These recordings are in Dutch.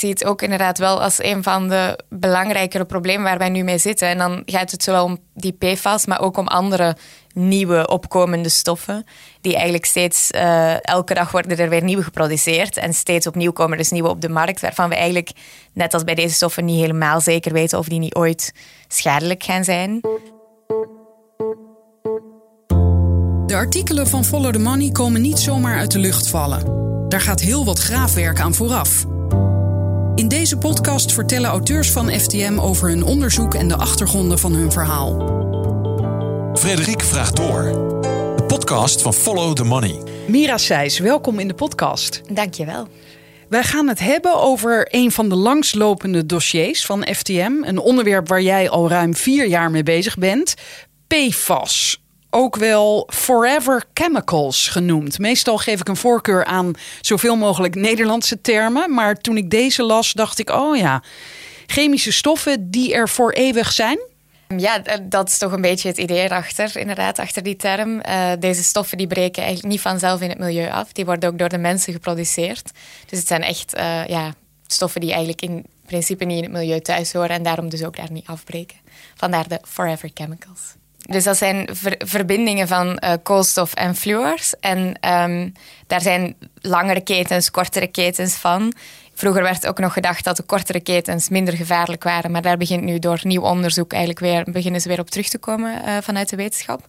zie het ook inderdaad wel als een van de belangrijkere problemen waar wij nu mee zitten. En dan gaat het zowel om die PFAS, maar ook om andere nieuwe opkomende stoffen. Die eigenlijk steeds, uh, elke dag worden er weer nieuwe geproduceerd. En steeds opnieuw komen er dus nieuwe op de markt. Waarvan we eigenlijk, net als bij deze stoffen, niet helemaal zeker weten of die niet ooit schadelijk gaan zijn. De artikelen van Follow the Money komen niet zomaar uit de lucht vallen. Daar gaat heel wat graafwerk aan vooraf. In deze podcast vertellen auteurs van FTM over hun onderzoek en de achtergronden van hun verhaal. Frederik vraagt door. De podcast van Follow the Money. Mira Seijs, welkom in de podcast. Dankjewel. Wij gaan het hebben over een van de langslopende dossiers van FTM. Een onderwerp waar jij al ruim vier jaar mee bezig bent. PFAS ook wel forever chemicals genoemd. Meestal geef ik een voorkeur aan zoveel mogelijk Nederlandse termen. Maar toen ik deze las, dacht ik: oh ja, chemische stoffen die er voor eeuwig zijn. Ja, dat is toch een beetje het idee erachter, inderdaad, achter die term. Uh, deze stoffen die breken eigenlijk niet vanzelf in het milieu af. Die worden ook door de mensen geproduceerd. Dus het zijn echt uh, ja, stoffen die eigenlijk in principe niet in het milieu thuis horen en daarom dus ook daar niet afbreken. Vandaar de forever chemicals. Dus dat zijn verbindingen van uh, koolstof en fluors. En um, daar zijn langere ketens, kortere ketens van. Vroeger werd ook nog gedacht dat de kortere ketens minder gevaarlijk waren. Maar daar begint nu door nieuw onderzoek eigenlijk weer, beginnen ze weer op terug te komen uh, vanuit de wetenschap.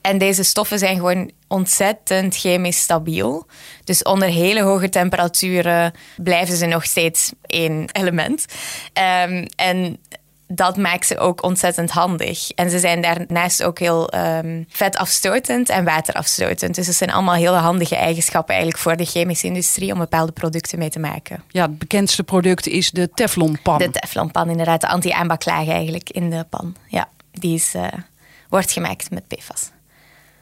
En deze stoffen zijn gewoon ontzettend chemisch stabiel. Dus onder hele hoge temperaturen blijven ze nog steeds één element. Um, en dat maakt ze ook ontzettend handig. En ze zijn daarnaast ook heel um, vetafstotend en waterafstotend. Dus dat zijn allemaal hele handige eigenschappen eigenlijk voor de chemische industrie om bepaalde producten mee te maken. Ja, het bekendste product is de Teflonpan. De Teflonpan, inderdaad. De anti-aanbaklaag eigenlijk in de pan. Ja, die is, uh, wordt gemaakt met PFAS.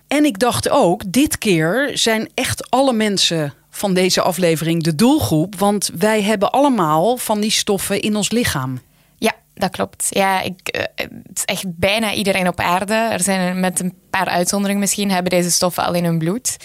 En ik dacht ook, dit keer zijn echt alle mensen van deze aflevering de doelgroep. Want wij hebben allemaal van die stoffen in ons lichaam dat klopt. Ja, ik, eh, het is echt bijna iedereen op aarde. Er zijn met een paar uitzonderingen misschien, hebben deze stoffen al in hun bloed.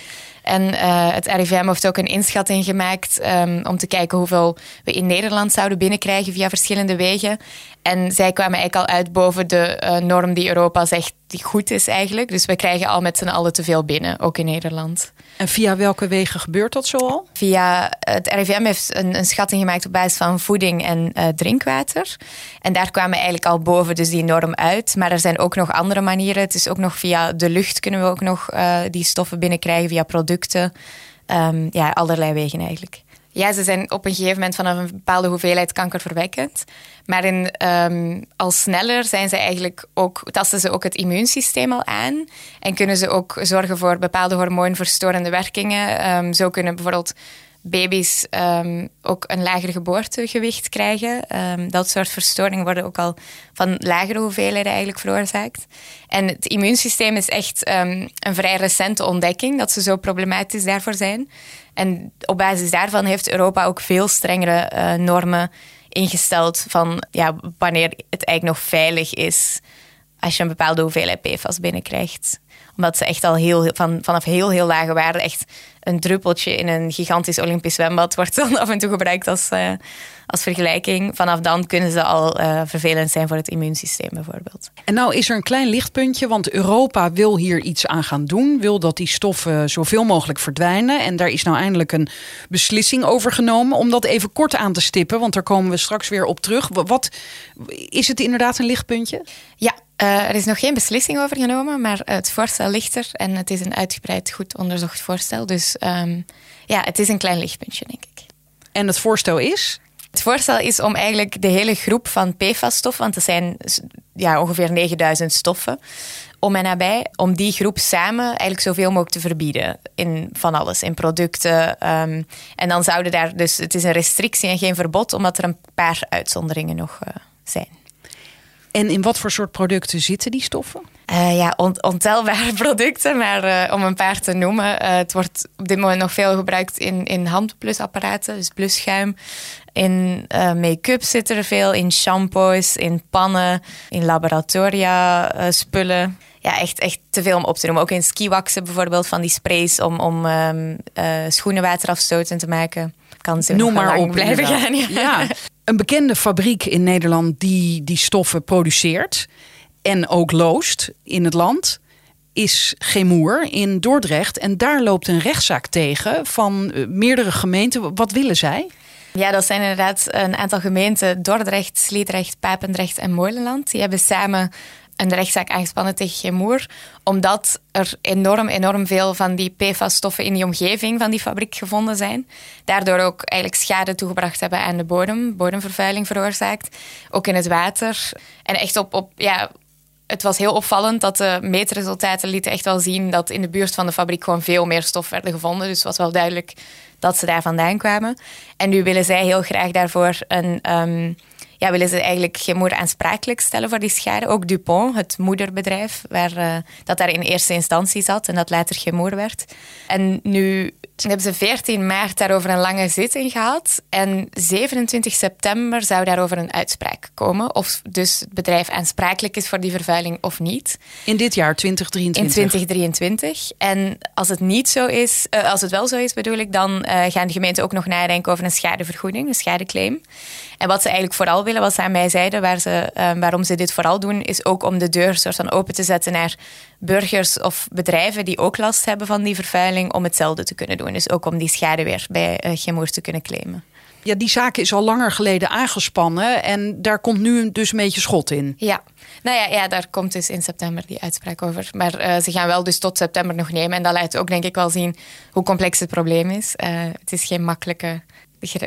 En uh, het RIVM heeft ook een inschatting gemaakt um, om te kijken hoeveel we in Nederland zouden binnenkrijgen via verschillende wegen. En zij kwamen eigenlijk al uit boven de uh, norm die Europa zegt die goed is eigenlijk. Dus we krijgen al met z'n allen te veel binnen, ook in Nederland. En via welke wegen gebeurt dat zoal? Via het RIVM heeft een, een schatting gemaakt op basis van voeding en uh, drinkwater. En daar kwamen eigenlijk al boven dus die norm uit. Maar er zijn ook nog andere manieren. Het is ook nog via de lucht kunnen we ook nog die stoffen binnenkrijgen via producten. Um, ja, allerlei wegen eigenlijk. Ja, ze zijn op een gegeven moment vanaf een bepaalde hoeveelheid kankerverwekkend. Maar in, um, al sneller zijn ze eigenlijk ook, tasten ze ook het immuunsysteem al aan. En kunnen ze ook zorgen voor bepaalde hormoonverstorende werkingen. Um, zo kunnen bijvoorbeeld baby's um, ook een lager geboortegewicht krijgen. Um, dat soort verstoringen worden ook al van lagere hoeveelheden eigenlijk veroorzaakt. En het immuunsysteem is echt um, een vrij recente ontdekking dat ze zo problematisch daarvoor zijn. En op basis daarvan heeft Europa ook veel strengere uh, normen ingesteld van ja, wanneer het eigenlijk nog veilig is als je een bepaalde hoeveelheid PFAS binnenkrijgt. Omdat ze echt al heel, van, vanaf heel, heel lage waarden echt een druppeltje in een gigantisch Olympisch zwembad wordt dan af en toe gebruikt als, uh, als vergelijking. Vanaf dan kunnen ze al uh, vervelend zijn voor het immuunsysteem bijvoorbeeld. En nou is er een klein lichtpuntje, want Europa wil hier iets aan gaan doen. Wil dat die stoffen zoveel mogelijk verdwijnen. En daar is nou eindelijk een beslissing over genomen. Om dat even kort aan te stippen, want daar komen we straks weer op terug. Wat, is het inderdaad een lichtpuntje? Ja, uh, er is nog geen beslissing over genomen, maar het voorstel ligt er. En het is een uitgebreid, goed onderzocht voorstel. Dus um, ja, het is een klein lichtpuntje, denk ik. En het voorstel is? Het voorstel is om eigenlijk de hele groep van PFAS-stoffen, want er zijn ja, ongeveer 9000 stoffen om en nabij, om die groep samen eigenlijk zoveel mogelijk te verbieden in van alles, in producten. Um, en dan zouden daar dus, het is een restrictie en geen verbod, omdat er een paar uitzonderingen nog uh, zijn. En in wat voor soort producten zitten die stoffen? Uh, ja, on ontelbare producten, maar uh, om een paar te noemen. Uh, het wordt op dit moment nog veel gebruikt in, in handplusapparaten, dus blusschuim. In make-up zit er veel, in shampoos, in pannen, in laboratoria spullen. Ja, echt, echt te veel om op te noemen. Ook in skiwaksen bijvoorbeeld, van die sprays om, om um, schoenen waterafstotend te maken kan zo Noem maar op. blijven gaan. Ja. Ja. Een bekende fabriek in Nederland die die stoffen produceert en ook loost in het land is Gemoer in Dordrecht. En daar loopt een rechtszaak tegen van eh, meerdere gemeenten. Wat willen zij? Ja, dat zijn inderdaad een aantal gemeenten: Dordrecht, Sliedrecht, Papendrecht en Molenland. Die hebben samen een rechtszaak aangespannen tegen Gemoer, omdat er enorm, enorm veel van die PFAS-stoffen in die omgeving van die fabriek gevonden zijn. Daardoor ook eigenlijk schade toegebracht hebben aan de bodem, bodemvervuiling veroorzaakt, ook in het water. En echt op, op ja, het was heel opvallend dat de meetresultaten lieten echt wel zien dat in de buurt van de fabriek gewoon veel meer stof werden gevonden. Dus het was wel duidelijk dat ze daar vandaan kwamen. En nu willen zij heel graag daarvoor een. ehm, ja, willen ze eigenlijk Gemoer aansprakelijk stellen voor die schade. Ook Dupont, het moederbedrijf, waar, eh, dat daar in eerste instantie zat en dat later Gemoer werd. En nu hebben ze 14 maart daarover een lange zitting gehad. En 27 september zou daarover een uitspraak komen. Of dus het bedrijf aansprakelijk is voor die vervuiling of niet. In dit jaar, In 2023. 2023. En als het niet zo is, eh, als het wel zo is, bedoel ik, dan eh, gaan de gemeenten ook nog nadenken over een schadevergoeding, een schadeclaim. En wat ze eigenlijk vooral willen, wat ze aan mij zeiden, waar ze, eh, waarom ze dit vooral doen, is ook om de deur soort van open te zetten naar burgers of bedrijven die ook last hebben van die vervuiling, om hetzelfde te kunnen doen. Dus ook om die schade weer bij uh, te kunnen claimen. Ja, die zaak is al langer geleden aangespannen. En daar komt nu dus een beetje schot in. Ja, nou ja, ja daar komt dus in september die uitspraak over. Maar uh, ze gaan wel dus tot september nog nemen. En dat laat ook denk ik wel zien hoe complex het probleem is. Uh, het is geen makkelijke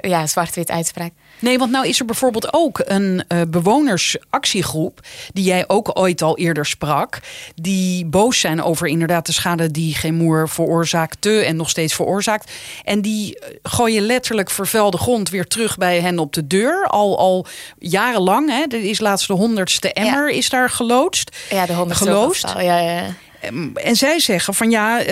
ja, zwart-wit uitspraak. Nee, want nou is er bijvoorbeeld ook een uh, bewonersactiegroep... die jij ook ooit al eerder sprak... die boos zijn over inderdaad de schade die Gemoer veroorzaakte... en nog steeds veroorzaakt. En die gooien letterlijk vervuilde grond weer terug bij hen op de deur. Al, al jarenlang, hè. Er is laatst de honderdste emmer ja. is daar geloodst. Ja, de honderdste geloosd. Al, ja, ja. En zij zeggen van ja, uh,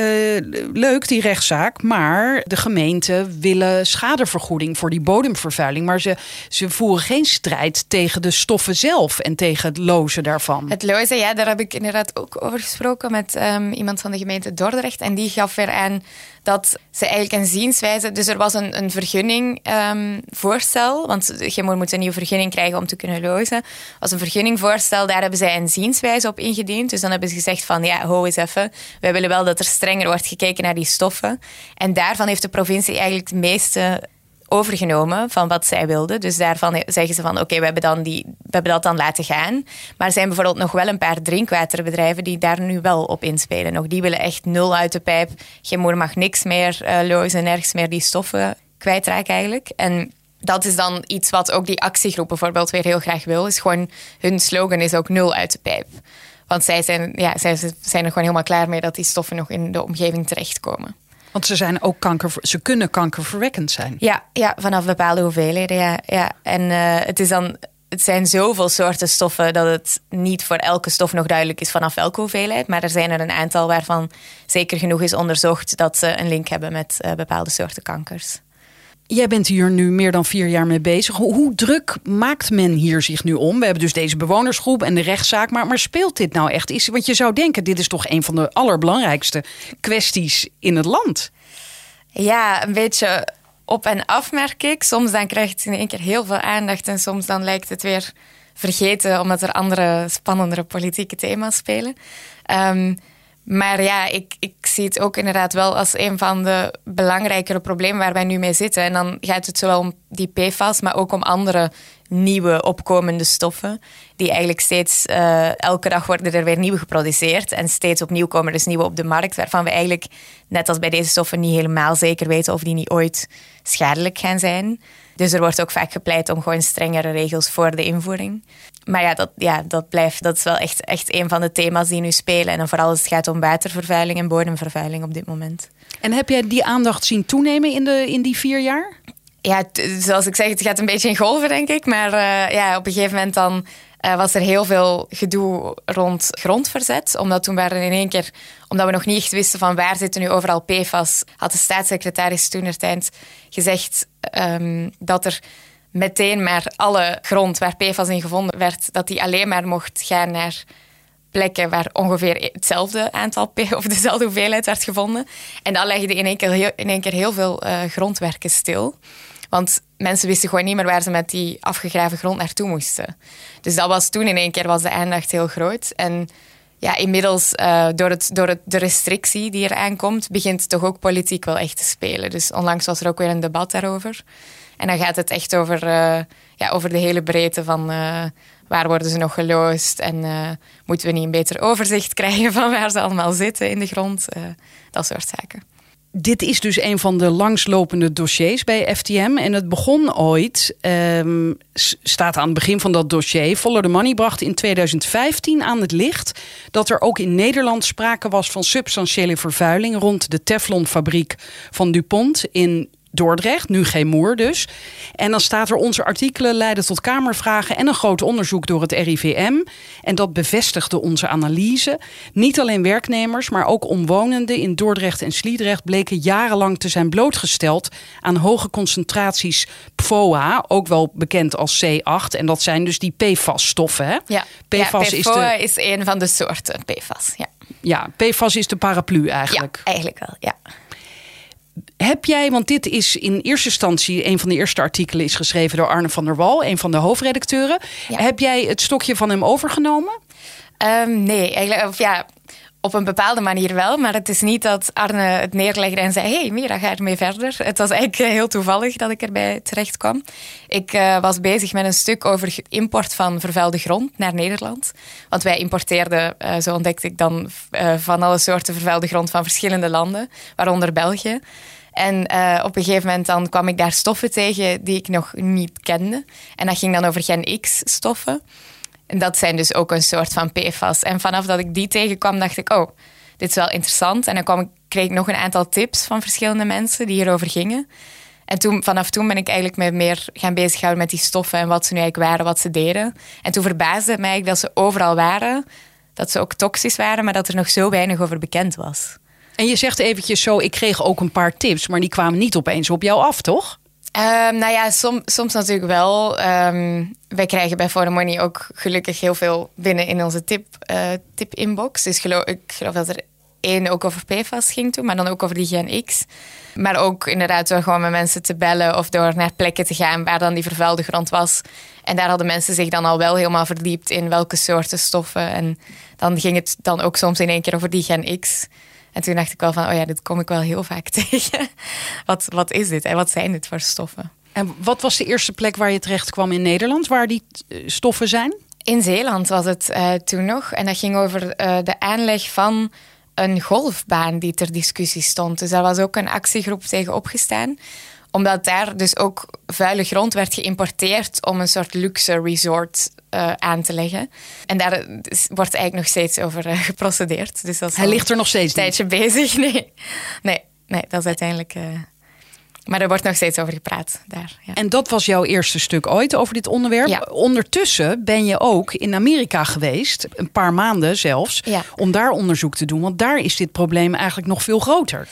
leuk die rechtszaak, maar de gemeenten willen schadevergoeding voor die bodemvervuiling. Maar ze, ze voeren geen strijd tegen de stoffen zelf en tegen het lozen daarvan. Het lozen, ja, daar heb ik inderdaad ook over gesproken met um, iemand van de gemeente Dordrecht. En die gaf weer aan dat ze eigenlijk een zienswijze... Dus er was een, een vergunningvoorstel, um, want Gemoer moet een nieuwe vergunning krijgen om te kunnen lozen. was een vergunningvoorstel, daar hebben zij een zienswijze op ingediend. Dus dan hebben ze gezegd van, ja, ho eens even. Wij willen wel dat er strenger wordt gekeken naar die stoffen. En daarvan heeft de provincie eigenlijk het meeste overgenomen van wat zij wilden. Dus daarvan zeggen ze van oké, we, hebben dan die, we hebben dat dan laten gaan. Maar er zijn bijvoorbeeld nog wel een paar drinkwaterbedrijven die daar nu wel op inspelen. Nog die willen echt nul uit de pijp. Geen moeder mag niks meer uh, lozen, nergens meer die stoffen kwijtraken eigenlijk. En dat is dan iets wat ook die actiegroep bijvoorbeeld weer heel graag wil. Is gewoon, hun slogan is ook nul uit de pijp. Want zij zijn, ja, zij zijn er gewoon helemaal klaar mee dat die stoffen nog in de omgeving terechtkomen. Want ze zijn ook kanker, ze kunnen kankerverwekkend zijn. Ja, ja vanaf bepaalde hoeveelheden. Ja, ja. En uh, het is dan. Het zijn zoveel soorten stoffen dat het niet voor elke stof nog duidelijk is vanaf welke hoeveelheid. Maar er zijn er een aantal waarvan zeker genoeg is onderzocht dat ze een link hebben met uh, bepaalde soorten kankers. Jij bent hier nu meer dan vier jaar mee bezig. Hoe, druk maakt men hier zich nu om? We hebben dus deze bewonersgroep en de rechtszaak. Maar, maar speelt dit nou echt? Is, want je zou denken, dit is toch een van de allerbelangrijkste kwesties in het land. Ja, een beetje op en af merk ik. Soms dan krijgt het in één keer heel veel aandacht. En soms dan lijkt het weer vergeten omdat er andere spannendere politieke thema's spelen. Um, maar ja, ik, ik zie het ook inderdaad wel als een van de belangrijkere problemen waar wij nu mee zitten. En dan gaat het zowel om die PFAS, maar ook om andere nieuwe opkomende stoffen. Die eigenlijk steeds, uh, elke dag worden er weer nieuwe geproduceerd. En steeds opnieuw komen er dus nieuwe op de markt. Waarvan we eigenlijk, net als bij deze stoffen, niet helemaal zeker weten of die niet ooit schadelijk gaan zijn. Dus er wordt ook vaak gepleit om gewoon strengere regels voor de invoering. Maar ja, dat, ja, dat blijft, dat is wel echt, echt een van de thema's die nu spelen. En dan vooral als het gaat om watervervuiling en bodemvervuiling op dit moment. En heb jij die aandacht zien toenemen in, de, in die vier jaar? Ja, zoals ik zeg, het gaat een beetje in golven, denk ik. Maar uh, ja, op een gegeven moment dan uh, was er heel veel gedoe rond grondverzet. Omdat toen waren in één keer, omdat we nog niet echt wisten van waar zitten nu overal PFAS, had de staatssecretaris toen er tijd gezegd um, dat er meteen maar alle grond waar PFAS in gevonden werd, dat die alleen maar mocht gaan naar plekken waar ongeveer hetzelfde aantal P of dezelfde hoeveelheid werd gevonden. En dat legde in één keer heel, in één keer heel veel uh, grondwerken stil. Want mensen wisten gewoon niet meer waar ze met die afgegraven grond naartoe moesten. Dus dat was toen in één keer was de aandacht heel groot. En ja, inmiddels, uh, door, het, door het, de restrictie die er aankomt, begint toch ook politiek wel echt te spelen. Dus onlangs was er ook weer een debat daarover. En dan gaat het echt over, uh, ja, over de hele breedte van uh, waar worden ze nog geloosd en moeten we niet een beter overzicht krijgen van waar ze allemaal zitten in de grond. dat soort zaken. Dit is dus een van de langslopende dossiers bij FTM. En het begon ooit, um, staat aan het begin van dat dossier. Follow the Money bracht in 2015 aan het licht dat er ook in Nederland sprake was van substantiële vervuiling rond de Teflonfabriek van DuPont in Dordrecht, nu geen moer dus. En dan staat er onze artikelen leiden tot kamervragen en een groot onderzoek door het RIVM. En dat bevestigde onze analyse. Niet alleen werknemers, maar ook omwonenden in Dordrecht en Sliedrecht bleken jarenlang te zijn blootgesteld aan hoge concentraties PFOA, ook wel bekend als C8. En dat zijn dus die PFAS-stoffen. Hè? Ja, PFAS, is, de... is een van de soorten PFAS. Ja. ja, PFAS is de paraplu eigenlijk. Ja, eigenlijk wel, ja. Heb jij, want dit is in eerste instantie een van de eerste artikelen is geschreven door Arne van der Wal, een van de hoofdredacteuren. Heb jij het stokje van hem overgenomen? Um, nee, eigenlijk, of ja, op een bepaalde manier wel, maar het is niet dat Arne het neerlegde en zei: hey, Mira, ga ermee verder. Het was eigenlijk eh, heel toevallig dat ik erbij terecht kwam. Ik uh, was bezig met een stuk over import van vervuilde grond naar Nederland. Want wij importeerden, uh, zo ontdekte ik dan, van alle soorten vervuilde grond van verschillende landen, waaronder België. En op een gegeven moment dan kwam ik daar stoffen tegen die ik nog niet kende. En dat ging dan over Gen X-stoffen. En dat zijn dus ook een soort van PFAS. En vanaf dat ik die tegenkwam, dacht ik, oh, dit is wel interessant. En dan kwam ik, kreeg ik nog een aantal tips van verschillende mensen die hierover gingen. En toen, vanaf toen ben ik eigenlijk me meer gaan bezighouden met die stoffen en wat ze nu eigenlijk waren, wat ze deden. En toen verbaasde het mij dat ze overal waren, dat ze ook toxisch waren, maar dat er nog zo weinig over bekend was. En je zegt eventjes zo, ik kreeg ook een paar tips, maar die kwamen niet opeens op jou af, toch? Um, nou ja, som, soms natuurlijk wel. Um, wij krijgen bij For Money ook gelukkig heel veel binnen in onze tip, uh, tip inbox. Dus geloof, ik geloof dat er één ook over PFAS ging toen, maar dan ook over die Gen X. Maar ook inderdaad door gewoon met mensen te bellen of door naar plekken te gaan waar dan die vervuilde grond was. En daar hadden mensen zich dan al wel helemaal verdiept in welke soorten stoffen. En dan ging het dan ook soms in één keer over die Gen X. En toen dacht ik wel van, oh ja, dit kom ik wel heel vaak tegen. wat, wat is dit en wat zijn dit voor stoffen? En wat was de eerste plek waar je terecht kwam in Nederland, waar die eh, stoffen zijn? In Zeeland was het uh, toen nog. En dat ging over uh, de aanleg van een golfbaan die ter discussie stond. Dus daar was ook een actiegroep tegen opgestaan omdat daar dus ook vuile grond werd geïmporteerd om een soort luxe resort uh, aan te leggen. En daar wordt eigenlijk nog steeds over uh, geprocedeerd. Dus dat Hij ligt er nog steeds een tijdje bezig. Nee. nee, nee, dat is uiteindelijk... Uh, maar er wordt nog steeds over gepraat daar. Ja. En dat was jouw eerste stuk ooit over dit onderwerp. Ja. Ondertussen ben je ook in Amerika geweest, een paar maanden zelfs, ja. om daar onderzoek te doen. Want daar is dit probleem eigenlijk nog veel groter.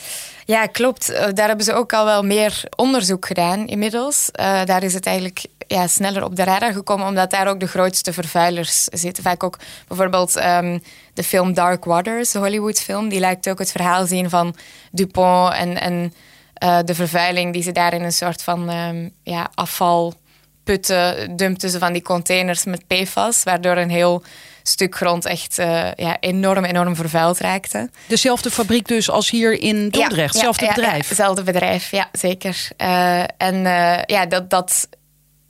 Ja, klopt. Daar hebben ze ook al wel meer onderzoek gedaan inmiddels. Uh, daar is het eigenlijk ja, sneller op de radar gekomen, omdat daar ook de grootste vervuilers zitten. Vaak ook bijvoorbeeld um, de film Dark Waters, de Hollywood-film, die lijkt ook het verhaal zien van Dupont en, uh, de vervuiling die ze daar in een soort van um, ja, afvalputten dumpten ze van die containers met PFAS, waardoor een heel stuk grond echt uh, ja, enorm, enorm vervuild raakte. Dezelfde fabriek dus als hier in Dordrecht, ja, hetzelfde ja, bedrijf? Ja, hetzelfde bedrijf, ja, zeker. Uh, en uh, ja, dat, dat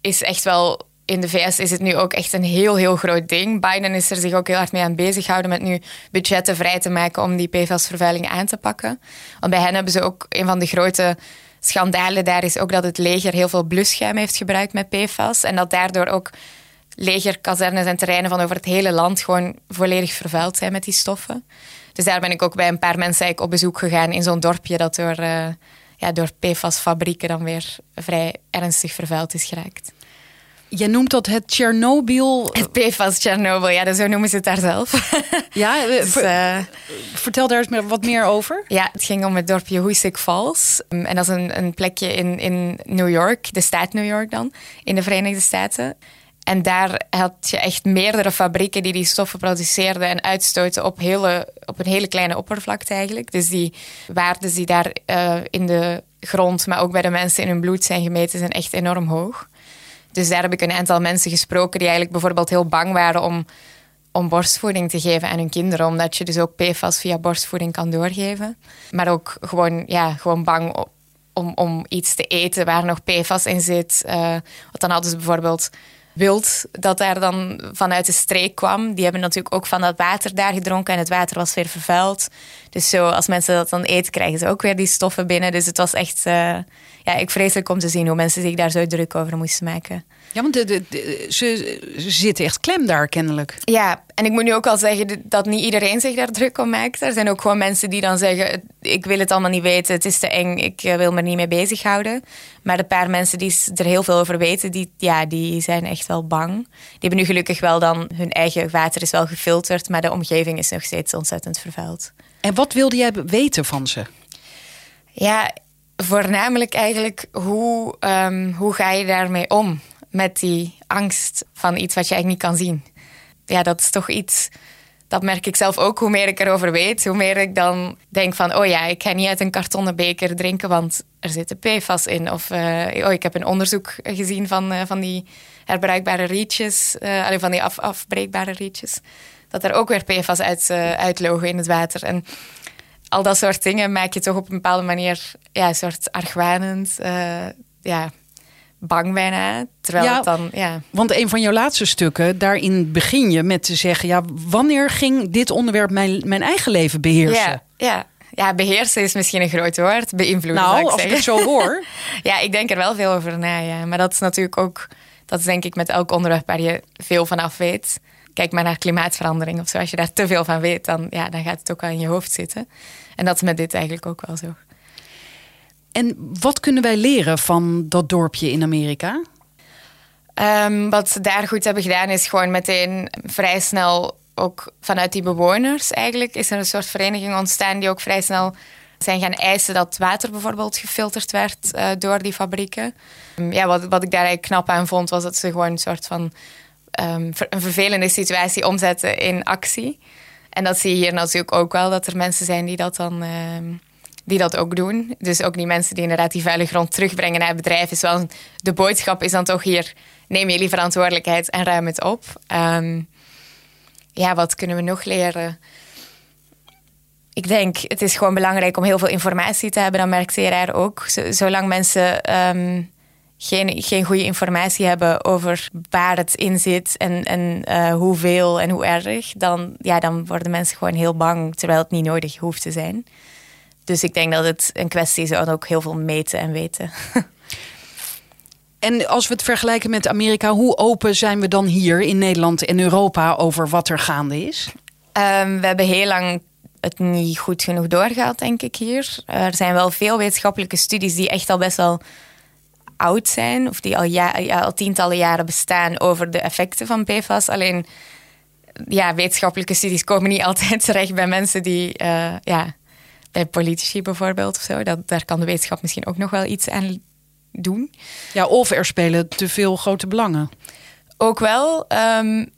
is echt wel... In de VS is het nu ook echt een heel, heel groot ding. Biden is er zich ook heel hard mee aan bezighouden met nu budgetten vrij te maken om die PFAS-vervuiling aan te pakken. Want bij hen hebben ze ook een van de grote schandalen daar is ook dat het leger heel veel blusschuim heeft gebruikt met PFAS. En dat daardoor ook legerkazernes en terreinen van over het hele land gewoon volledig vervuild zijn met die stoffen. Dus daar ben ik ook bij een paar mensen eigenlijk op bezoek gegaan in zo'n dorpje dat door, uh, ja, door PFAS-fabrieken dan weer vrij ernstig vervuild is geraakt. Je noemt dat het Chernobyl. Het PFAS Chernobyl, ja, zo noemen ze het daar zelf. Ja, dus, uh, vertel daar eens wat meer over. Ja, het ging om het dorpje Hoosick Falls. En dat is een, een plekje in, in New York, de staat New York dan, in de Verenigde Staten. En daar had je echt meerdere fabrieken die die stoffen produceerden en uitstoten op, hele, op een hele kleine oppervlakte eigenlijk. Dus die waarden die daar uh, in de grond, maar ook bij de mensen in hun bloed zijn gemeten, zijn echt enorm hoog. Dus daar heb ik een aantal mensen gesproken die eigenlijk bijvoorbeeld heel bang waren om, om borstvoeding te geven aan hun kinderen, omdat je dus ook PFAS via borstvoeding kan doorgeven. Maar ook gewoon, ja, gewoon bang om, om iets te eten waar nog PFAS in zit. Uh, want dan hadden ze bijvoorbeeld wild dat daar dan vanuit de streek kwam. Die hebben natuurlijk ook van dat water daar gedronken en het water was weer vervuild. Dus zo, als mensen dat dan eten, krijgen ze ook weer die stoffen binnen. Dus het was echt, uh, ja, ik vreselijk om te zien hoe mensen zich daar zo druk over moesten maken. Ja, want de, de, ze, ze zitten echt klem daar kennelijk. Ja, en ik moet nu ook al zeggen dat niet iedereen zich daar druk om maakt. Er zijn ook gewoon mensen die dan zeggen: Ik wil het allemaal niet weten, het is te eng, ik eh, wil me er niet mee bezighouden. Maar de paar mensen die er heel veel over weten, die, ja, die zijn echt wel bang. Die hebben nu gelukkig wel dan hun eigen water is wel gefilterd, maar de omgeving is nog steeds ontzettend vervuild. En wat wilde jij weten van ze? Ja, voornamelijk eigenlijk hoe, um, hoe ga je daarmee om? Met die angst van iets wat je eigenlijk niet kan zien. Ja, dat is toch iets dat merk ik zelf ook. Hoe meer ik erover weet, hoe meer ik dan denk van... oh ja, ik ga niet uit een kartonnen beker drinken, want er zitten PFAS in. Of uh, oh, ik heb een onderzoek gezien van, uh, van die herbruikbare rietjes. Uh, van die af, afbreekbare rietjes. Dat er ook weer PFAS uit, uitlogen in het water. En al dat soort dingen maak je toch op een bepaalde manier... ja, een soort argwanend... ja, bang bijna. Terwijl ja, het dan, ja. Want een van jouw laatste stukken, daarin begin je met te zeggen: ja, wanneer ging dit onderwerp mijn, mijn eigen leven beheersen? Ja, ja. ja, beheersen is misschien een groot woord. Beïnvloeden. Nou, ik als ik het zo hoor. ja, ik denk er wel veel over na. Ja. Maar dat is natuurlijk ook, dat is denk ik met elk onderwerp waar je veel van af weet. Kijk maar naar klimaatverandering of zo. Als je daar te veel van weet, dan, ja, dan gaat het ook wel in je hoofd zitten. En dat is met dit eigenlijk ook wel zo. En wat kunnen wij leren van dat dorpje in Amerika? Um, wat ze daar goed hebben gedaan is gewoon meteen vrij snel ook vanuit die bewoners eigenlijk is er een soort vereniging ontstaan die ook vrij snel zijn gaan eisen dat water bijvoorbeeld gefilterd werd uh, door die fabrieken. Um, ja, wat, wat ik daar eigenlijk knap aan vond was dat ze gewoon een soort van um, een vervelende situatie omzetten in actie. En dat zie je hier natuurlijk ook wel, dat er mensen zijn die dat dan die dat ook doen. Dus ook die mensen die inderdaad die vuile grond terugbrengen naar het bedrijf. Is wel de boodschap is dan toch hier, neem jullie verantwoordelijkheid en ruim het op. Um, ja, wat kunnen we nog leren? Ik denk, het is gewoon belangrijk om heel veel informatie te hebben. Dan merkt CRR ook. Zolang mensen um, geen, geen goede informatie hebben over waar het in zit en, en uh, hoeveel en hoe erg, dan, ja, dan worden mensen gewoon heel bang, terwijl het niet nodig hoeft te zijn. Dus ik denk dat het een kwestie is van ook heel veel meten en weten. En als we het vergelijken met Amerika, hoe open zijn we dan hier in Nederland en Europa over wat er gaande is? Um, we hebben heel lang het niet goed genoeg doorgehad, denk ik hier. Er zijn wel veel wetenschappelijke studies die echt al best wel oud zijn, of die al, ja, al tientallen jaren bestaan over de effecten van PFAS. Alleen ja, wetenschappelijke studies komen niet altijd terecht bij mensen die uh, ja, bij politici bijvoorbeeld of zo. Dat, daar kan de wetenschap misschien ook nog wel iets aan doen. Ja, of er spelen te veel grote belangen. Ook wel. Um,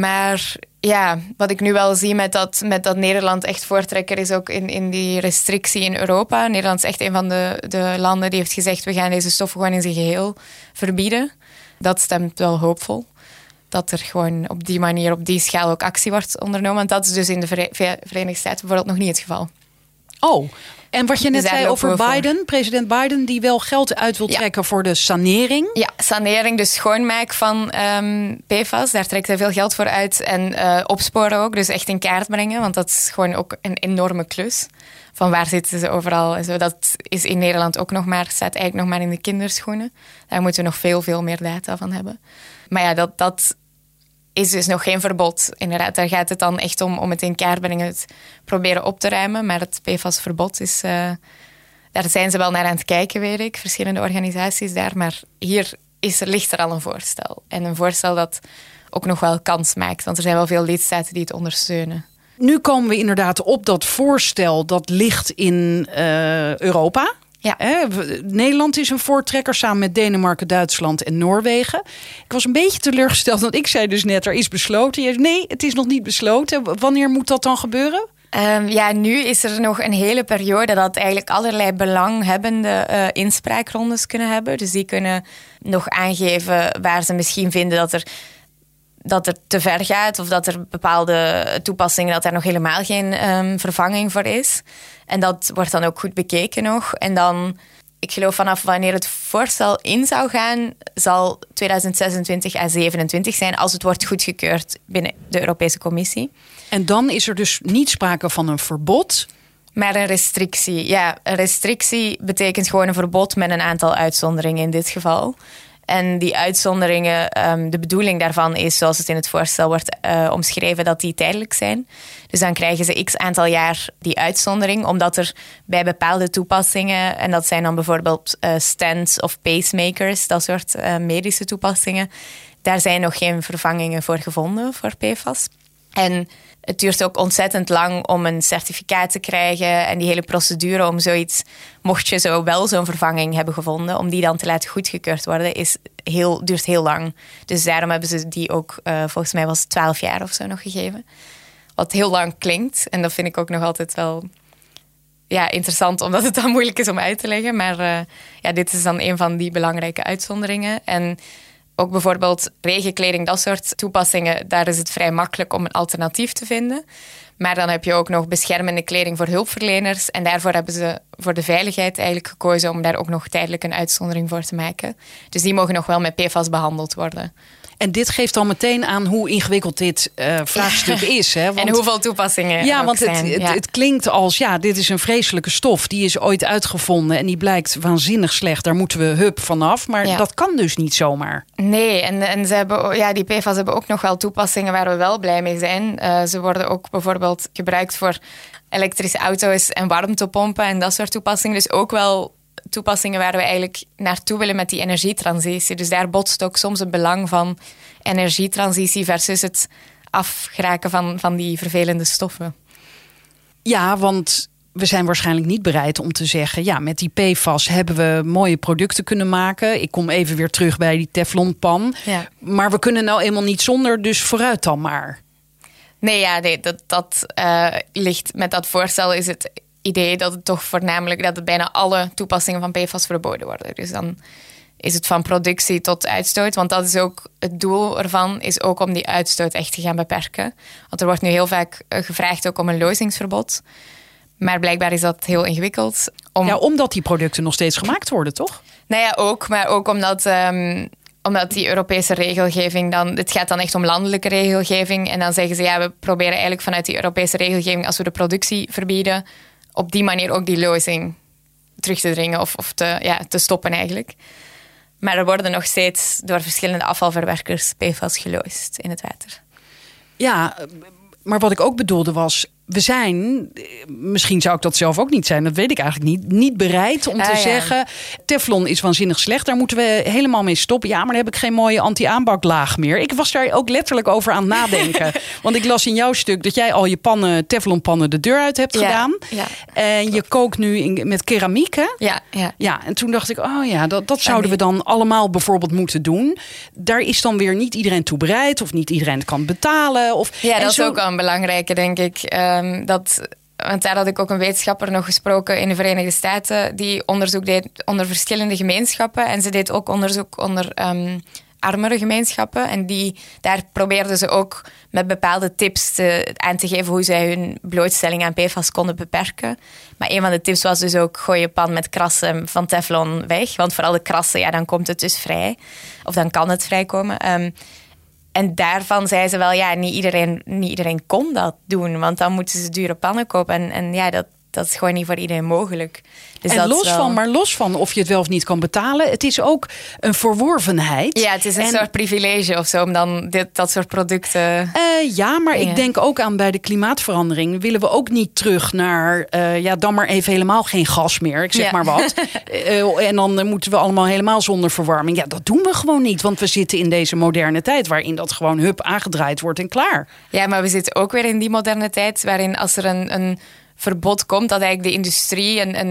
maar ja, wat ik nu wel zie met dat, met dat Nederland echt voortrekker is ook in, in die restrictie in Europa. Nederland is echt een van de, de landen die heeft gezegd: we gaan deze stoffen gewoon in zijn geheel verbieden. Dat stemt wel hoopvol. Dat er gewoon op die manier, op die schaal ook actie wordt ondernomen. Want dat is dus in de Verenigde Staten bijvoorbeeld nog niet het geval. Oh, en wat je net zei over Biden, president Biden, die wel geld uit wil trekken voor de sanering. Ja, sanering, dus schoonmaak van um, PFAS. Daar trekt hij veel geld voor uit. En uh, opsporen ook, dus echt in kaart brengen. Want dat is gewoon ook een enorme klus. Van waar zitten ze overal en zo. Dat is in Nederland ook nog maar, staat eigenlijk nog maar in de kinderschoenen. Daar moeten we nog veel, veel meer data van hebben. Maar ja, dat, dat is dus nog geen verbod. Inderdaad, daar gaat het dan echt om, om het in kaart brengen, het proberen op te ruimen. Maar het PFAS-verbod is... Uh, daar zijn ze wel naar aan het kijken, weet ik. Verschillende organisaties daar. Maar hier is er, ligt er al een voorstel. En een voorstel dat ook nog wel kans maakt. Want er zijn wel veel lidstaten die het ondersteunen. Nu komen we inderdaad op dat voorstel dat ligt in uh, Europa. Ja. Nederland is een voortrekker samen met Denemarken, Duitsland en Noorwegen. Ik was een beetje teleurgesteld, want ik zei dus net, er is besloten. nee, het is nog niet besloten. Wanneer moet dat dan gebeuren? Ehm, ja, nu is er nog een hele periode dat eigenlijk allerlei belanghebbende uh, inspraakrondes kunnen hebben. Dus die kunnen nog aangeven waar ze misschien vinden dat er dat er te ver gaat of dat er bepaalde toepassingen dat er nog helemaal geen ehm, vervanging voor is. En dat wordt dan ook goed bekeken nog. En dan, ik geloof vanaf wanneer het voorstel in zou gaan, zal 2026 à 27 zijn als het wordt goedgekeurd binnen de Europese Commissie. En dan is er dus niet sprake van een verbod. Maar een restrictie. Ja, een restrictie betekent gewoon een verbod met een aantal uitzonderingen in dit geval. En die uitzonderingen, ehm, de bedoeling daarvan is, zoals het in het voorstel wordt uh, omschreven, dat die tijdelijk zijn. Dus dan krijgen ze x aantal jaar die uitzondering, omdat er bij bepaalde toepassingen, en dat zijn dan bijvoorbeeld uh, stents of pacemakers, dat soort uh, medische toepassingen, daar zijn nog geen vervangingen voor gevonden voor PFAS. En het duurt ook ontzettend lang om een certificaat te krijgen. En die hele procedure om zoiets, mocht je zo wel zo'n vervanging hebben gevonden, om die dan te laten goedgekeurd worden, is heel, duurt heel lang. Dus daarom hebben ze die ook, uh, volgens mij was het 12 jaar of zo nog gegeven. Wat heel lang klinkt. En dat vind ik ook nog altijd wel ja, interessant, omdat het dan moeilijk is om uit te leggen. Maar uh, ja, dit is dan een van die belangrijke uitzonderingen. En ook bijvoorbeeld regenkleding, dat soort toepassingen, daar is het vrij makkelijk om een alternatief te vinden. Maar dan heb je ook nog beschermende kleding voor hulpverleners. En daarvoor hebben ze voor de veiligheid eigenlijk gekozen om daar ook nog tijdelijk een uitzondering voor te maken. Dus die mogen nog wel met PFAS behandeld worden. En dit geeft al meteen aan hoe ingewikkeld dit uh, vraagstuk is. Hè? Want, en hoeveel toepassingen. Ja, want het, het, het, klinkt als: ja, dit is een vreselijke stof. Die is ooit uitgevonden en die blijkt waanzinnig slecht. Daar moeten we hup vanaf. Maar dat kan dus niet zomaar. Nee, en, en ze hebben, ja, die PFAS hebben ook nog wel toepassingen waar we wel blij mee zijn. Uh, ze worden ook bijvoorbeeld gebruikt voor elektrische auto's en warmtepompen en dat soort toepassingen. Dus ook wel toepassingen waar we eigenlijk naartoe willen met die energietransitie. Dus daar botst ook soms het belang van energietransitie versus het afgeraken van, van die vervelende stoffen. Ja, want we zijn waarschijnlijk niet bereid om te zeggen: ja, met die PFAS hebben we mooie producten kunnen maken. Ik kom even weer terug bij die Teflonpan. Ja. Maar we kunnen nou eenmaal niet zonder, dus vooruit dan maar. Nee, ja, nee, dat, dat uh, ligt met dat voorstel is het idee dat het toch voornamelijk dat het bijna alle toepassingen van PFAS verboden worden. Dus dan is het van productie tot uitstoot. Want dat is ook het doel ervan, is ook om die uitstoot echt te gaan beperken. Want er wordt nu heel vaak eh, gevraagd ook om een lozingsverbod. Maar blijkbaar is dat heel ingewikkeld. Om... Ja, omdat die producten nog steeds gemaakt worden, toch? Nou ja, ook. Maar ook omdat, um, omdat die Europese regelgeving dan... Het gaat dan echt om landelijke regelgeving. En dan zeggen ze, ja, we proberen eigenlijk vanuit die Europese regelgeving... als we de productie verbieden op die manier ook die lozing terug te dringen of, te, ja, te stoppen eigenlijk. Maar er worden nog steeds door verschillende afvalverwerkers PFAS geloosd in het water. Ja, maar wat ik ook bedoelde was, we zijn, misschien zou ik dat zelf ook niet zijn, dat weet ik eigenlijk niet, niet bereid om te ah, zeggen: Teflon is waanzinnig slecht, daar moeten we helemaal mee stoppen. Ja, maar dan heb ik geen mooie anti-aanbaklaag meer. Ik was daar ook letterlijk over aan het nadenken. Want ik las in jouw stuk dat jij al je pannen, Teflonpannen de deur uit hebt gedaan. Ja, en je kookt nu in, met keramiek, hè? Ja, ja. ja, en toen dacht ik: oh ja, dat, dat zouden we dan allemaal bijvoorbeeld moeten doen. Daar is dan weer niet iedereen toe bereid, of niet iedereen kan betalen. Of, ja, dat is ook een belangrijke, denk ik. Ehm, dat, want daar had ik ook een wetenschapper nog gesproken in de Verenigde Staten, die onderzoek deed onder verschillende gemeenschappen. En ze deed ook onderzoek onder um, armere gemeenschappen. En die, daar probeerden ze ook met bepaalde tips te, aan te geven hoe zij hun blootstelling aan PFAS konden beperken. Maar een van de tips was dus ook: gooi je pan met krassen van Teflon weg. Want voor alle krassen, ja, dan komt het dus vrij. Of dan kan het vrijkomen. Um, en daarvan zei ze wel, ja, niet iedereen, niet iedereen kon dat doen. Want dan moeten ze dure pannen kopen. En, en ja, dat, dat is gewoon niet voor iedereen mogelijk. Dus en los van, maar los van of je het wel of niet kan betalen, het is ook een verworvenheid. Ja, het is een soort privilege of zo om dan dit, dat soort producten. Uh, ja, maar ik denk ook aan bij de klimaatverandering willen we ook niet terug naar, uh, ja, dan maar even helemaal geen gas meer. Ik zeg maar wat. uh, en dan moeten we allemaal helemaal zonder verwarming. Ja, dat doen we gewoon niet, want we zitten in deze moderne tijd waarin dat gewoon hup aangedraaid wordt en klaar. Ja, maar we zitten ook weer in die moderne tijd waarin als er een, een verbod komt, dat eigenlijk de industrie en, en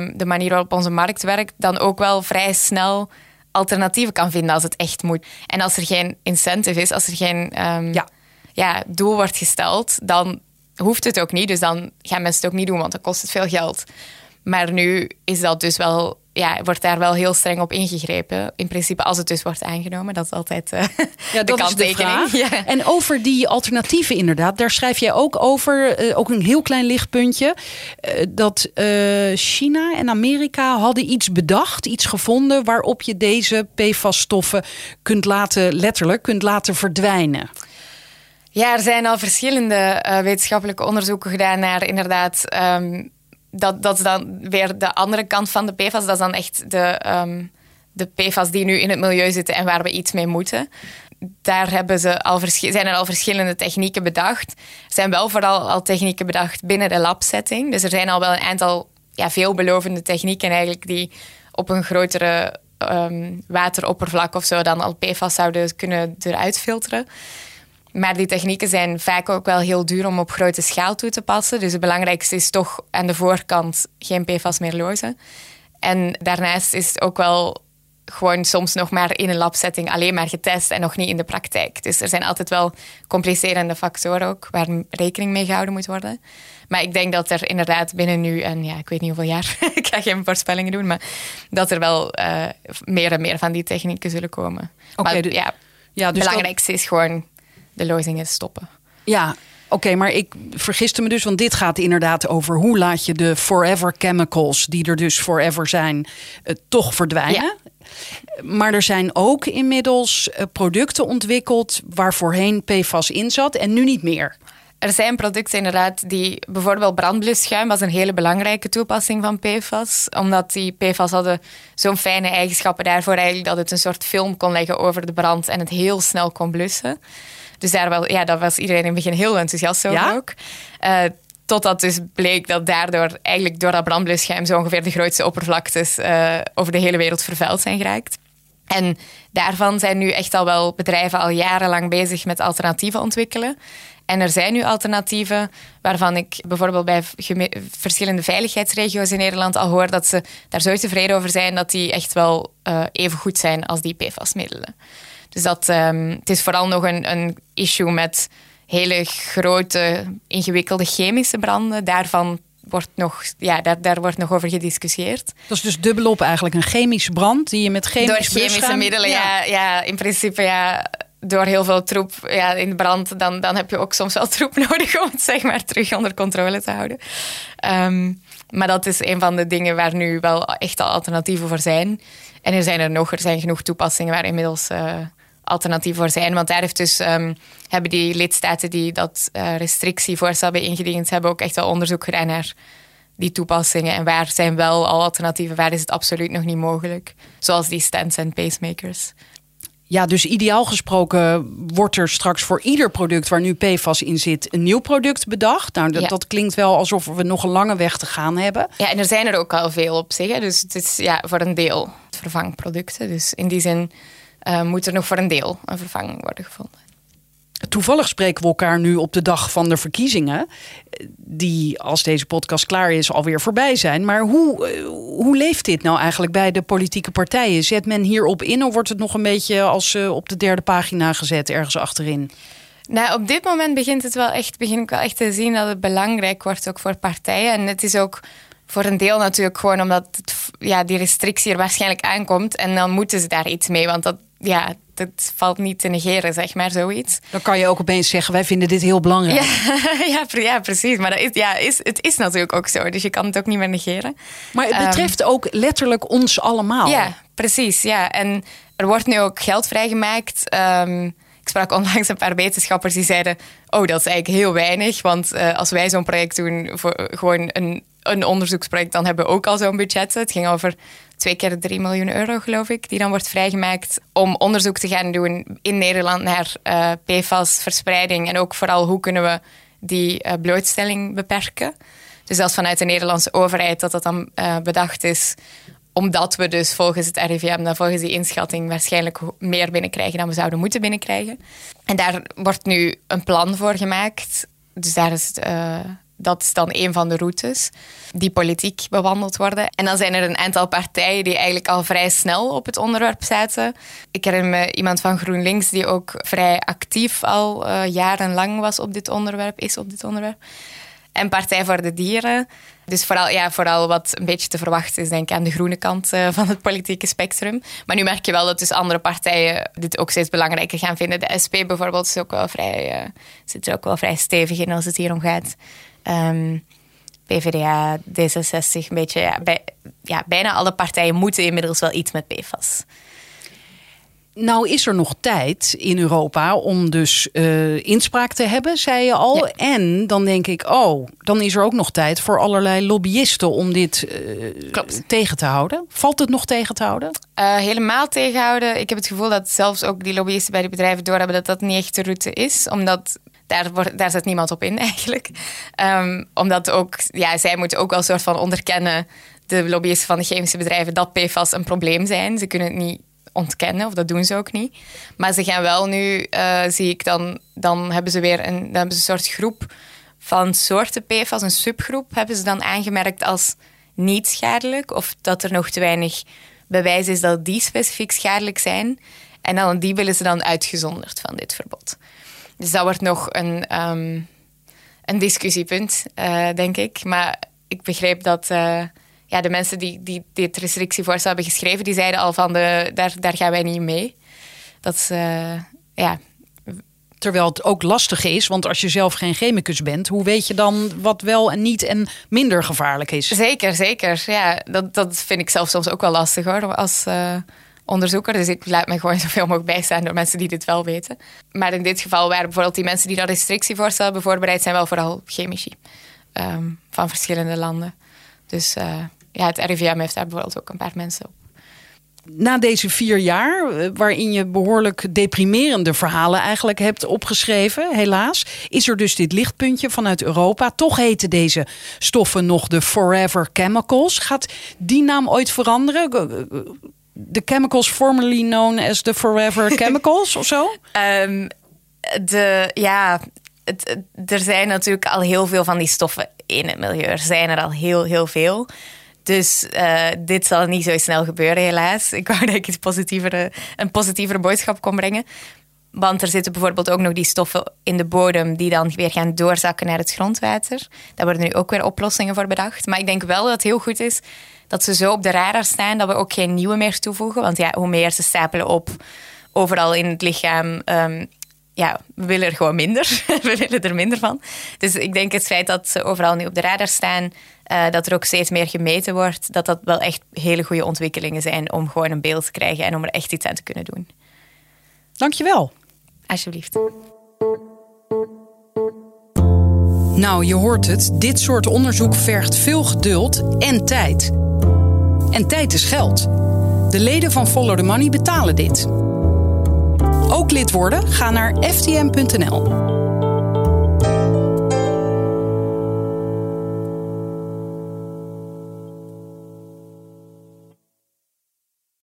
um, de manier waarop onze markt werkt, dan ook wel vrij snel alternatieven kan vinden als het echt moet. En als er geen incentive is, als er geen um, ja. Ja, doel wordt gesteld, dan hoeft het ook niet. Dus dan gaan mensen het ook niet doen, want dan kost het veel geld. Maar nu is dat dus wel, ja, wordt daar wel heel streng op ingegrepen. In principe, als het dus wordt aangenomen, dat is altijd uh, ja, de kanttekening. Ja. En over die alternatieven, inderdaad, daar schrijf jij ook over, uh, ook een heel klein lichtpuntje. Uh, dat China en Amerika hadden iets bedacht, iets gevonden waarop je deze PFAS-stoffen kunt laten, letterlijk, kunt laten verdwijnen. Ja, er zijn al verschillende wetenschappelijke onderzoeken gedaan naar inderdaad. Um, dat, dat is dan weer de andere kant van de PFAS. Dat is dan echt de, um, de PFAS die nu in het milieu zitten en waar we iets mee moeten. Daar hebben ze al zijn er al verschillende technieken bedacht. Er zijn wel vooral al technieken bedacht binnen de labsetting. Dus er zijn al wel een aantal ja, veelbelovende technieken eigenlijk die op een grotere um, wateroppervlak of zo dan al PFAS zouden kunnen eruit filteren. Maar die technieken zijn vaak ook wel heel duur om op grote schaal toe te passen. Dus het belangrijkste is toch aan de voorkant geen PFAS meer lozen. En daarnaast is het ook wel gewoon soms nog maar in een labsetting alleen maar getest en nog niet in de praktijk. Dus er zijn altijd wel complicerende factoren ook waar rekening mee gehouden moet worden. Maar ik denk dat er inderdaad binnen nu en ja, ik weet niet hoeveel jaar, ik ga geen voorspellingen doen, maar dat er wel uh, meer en meer van die technieken zullen komen. Okay, maar ja, ja, dus het belangrijkste is gewoon de lozingen stoppen. Ja, Oké, maar ik vergiste me dus, want dit gaat inderdaad over hoe laat je de forever chemicals, die er dus forever zijn, uh, toch verdwijnen. Maar er zijn ook inmiddels uh, producten ontwikkeld waar voorheen PFAS in zat en nu niet meer. Er zijn producten inderdaad die bijvoorbeeld brandblusschuim was een hele belangrijke toepassing van PFAS. Omdat die PFAS hadden zo'n fijne eigenschappen daarvoor eigenlijk dat het een soort film kon leggen over de brand en het heel snel kon blussen. Dus daar, wel, ja, daar was iedereen in het begin heel enthousiast over ja? ook. Uh, totdat dus bleek dat daardoor eigenlijk door dat brandblusschuim zo ongeveer de grootste oppervlaktes uh, over de hele wereld vervuild zijn geraakt. En daarvan zijn nu echt al wel bedrijven al jarenlang bezig met alternatieven ontwikkelen. En er zijn nu alternatieven waarvan ik bijvoorbeeld bij verschillende veiligheidsregio's in Nederland al hoor dat ze daar zo tevreden over zijn dat die echt wel uh, even goed zijn als die PFAS-middelen. Dus dat, um, het is vooral nog een, een issue met hele grote, ingewikkelde chemische branden. Daarvan wordt nog, ja, daar, daar wordt nog over gediscussieerd. Dat is dus dubbelop eigenlijk een chemische brand die je met chemische, door chemische middelen, ja. ja. in principe ja. Door heel veel troep ja, in de brand, dan, dan heb je ook soms wel troep nodig om het zeg maar terug onder controle te houden. Um, maar dat is een van de dingen waar nu wel echt al alternatieven voor zijn. En er zijn er nog, er zijn genoeg toepassingen waar inmiddels uh, alternatief voor zijn. Want daar heeft dus, um, hebben die lidstaten die dat uh, restrictievoorstel hebben ingediend, hebben ook echt wel onderzoek gedaan naar die toepassingen. En waar zijn wel al alternatieven, waar is het absoluut nog niet mogelijk. Zoals die stents en pacemakers. Ja, dus ideaal gesproken wordt er straks voor ieder product waar nu PFAS in zit een nieuw product bedacht. Nou, dat, dat klinkt wel alsof we nog een lange weg te gaan hebben. Ja, en er zijn er ook al veel op zich. Hè. Dus het is ja, voor een deel vervangproducten. Dus in die zin uh, moet er nog voor een deel een vervanging worden gevonden. Toevallig spreken we elkaar nu op de dag van de verkiezingen, die als deze podcast klaar is alweer voorbij zijn. Maar hoe, eh, hoe leeft dit nou eigenlijk bij de politieke partijen? Zet men hierop in of wordt het nog een beetje als uh, op de derde pagina gezet ergens achterin? Nou, op dit moment begint het wel echt, begin ik wel echt te zien dat het belangrijk wordt ook voor partijen. En het is ook voor een deel natuurlijk gewoon omdat het, ja, die restrictie er waarschijnlijk aankomt. En dan moeten ze daar iets mee, want dat, ja, dat valt niet te negeren, zeg maar, zoiets. Dan kan je ook opeens zeggen, wij vinden dit heel belangrijk. Ja, ja, ja precies. Maar dat is, ja, is, het is natuurlijk ook zo, dus je kan het ook niet meer negeren. Maar het betreft um, ook letterlijk ons allemaal. Ja, precies. Ja. En er wordt nu ook geld vrijgemaakt... Um, ik sprak onlangs een paar wetenschappers die zeiden: Oh, dat is eigenlijk heel weinig. Want uh, als wij zo'n project doen, voor gewoon een, een onderzoeksproject, dan hebben we ook al zo'n budget. Het ging over twee keer 3 miljoen euro, geloof ik, die dan wordt vrijgemaakt om onderzoek te gaan doen in Nederland naar uh, PFAS-verspreiding. En ook vooral hoe kunnen we die uh, blootstelling beperken. Dus dat vanuit de Nederlandse overheid dat dat dan uh, bedacht is omdat we dus volgens het RIVM, dan volgens die inschatting, waarschijnlijk meer binnenkrijgen dan we zouden moeten binnenkrijgen. En daar wordt nu een plan voor gemaakt. Dus daar is het, dat is dan een van de routes die politiek bewandeld worden. En dan zijn er een aantal partijen die eigenlijk al vrij snel op het onderwerp zaten. Ik herinner me iemand van GroenLinks die ook vrij actief al uh, jarenlang was op dit onderwerp, is op dit onderwerp. En Partij voor de Dieren. Dus vooral, ja, vooral wat een beetje te verwachten is, denk ik, aan de groene kant uh, van het politieke spectrum. Maar nu merk je wel dat dus andere partijen dit ook steeds belangrijker gaan vinden. De SP bijvoorbeeld is ook wel vrij, uh, zit er ook wel vrij stevig in als het hier om gaat. Um, PvdA, D66, een beetje, ja, bij, ja, bijna alle partijen moeten inmiddels wel iets met PFAS. Nou is er nog tijd in Europa om dus uh, inspraak te hebben, zei je al. En dan denk ik, oh, dan is er ook nog tijd voor allerlei lobbyisten om dit uh, tegen te houden. Valt het nog tegen te houden? Uh, helemaal tegenhouden. Ik heb het gevoel dat zelfs ook die lobbyisten bij die bedrijven doorhebben dat dat niet echt de route is. Omdat daar, wordt, niemand op in eigenlijk. Um, omdat ook, ja, zij moeten ook wel een soort van onderkennen, de lobbyisten van de chemische bedrijven, dat PFAS een probleem zijn. Ze kunnen het niet ontkennen, of dat doen ze ook niet. Maar ze gaan wel nu, uh, zie ik dan, dan hebben ze weer een, dan hebben ze soort groep van soorten PFAS, een subgroep, hebben ze dan aangemerkt als niet schadelijk. Of dat er nog te weinig bewijs is dat die specifiek schadelijk zijn. En dan die willen ze dan uitgezonderd van dit verbod. Dus dat wordt nog een, um, een discussiepunt, uh, denk ik. Maar ik begreep dat uh, ja, de mensen die, die dit restrictievoorstel hebben geschreven, die zeiden al van de, daar, daar gaan wij niet mee. Dat is, uh, ja. Terwijl het ook lastig is, want als je zelf geen chemicus bent, hoe weet je dan wat wel en niet en minder gevaarlijk is? Zeker, zeker. Ja, dat, dat vind ik zelf soms ook wel lastig hoor. Als, uh, onderzoeker. Dus ik laat me gewoon zoveel mogelijk bijstaan door mensen die dit wel weten. Maar in dit geval waren bijvoorbeeld die mensen die dat restrictievoorstel hebben voorbereid, zijn wel vooral chemici um, van verschillende landen. Dus uh, ja, het RIVM heeft daar bijvoorbeeld ook een paar mensen op. Na deze vier jaar, eh, waarin je behoorlijk deprimerende verhalen eigenlijk hebt opgeschreven, helaas, is er dus dit lichtpuntje vanuit Europa. Toch heten deze stoffen nog de Forever Chemicals. Gaat die naam ooit veranderen? De chemicals formerly known as the forever chemicals of zo? Um, de, ja, het, er zijn natuurlijk al heel veel van die stoffen in het milieu. Er zijn er al heel, heel veel. Dus uh, dit zal niet zo snel gebeuren, helaas. Ik wou dat ik het positievere, een positievere boodschap kon brengen. Want er zitten bijvoorbeeld ook nog die stoffen in de bodem die dan weer gaan doorzakken naar het grondwater. Daar worden nu ook weer oplossingen voor bedacht. Maar ik denk wel dat het heel goed is dat ze zo op de radar staan dat we ook geen nieuwe meer toevoegen. Want ja, hoe meer ze stapelen op overal in het lichaam, um, ja, we willen er gewoon minder. we willen er minder van. Dus ik denk het feit dat ze overal nu op de radar staan, uh, dat er ook steeds meer gemeten wordt, dat dat wel echt hele goede ontwikkelingen zijn om gewoon een beeld te krijgen en om er echt iets aan te kunnen doen. Dankjewel. Alsjeblieft. Nou, je hoort het. Dit soort onderzoek vergt veel geduld en tijd. En tijd is geld. De leden van Follow the Money betalen dit. Ook lid worden? Ga naar ftm.nl.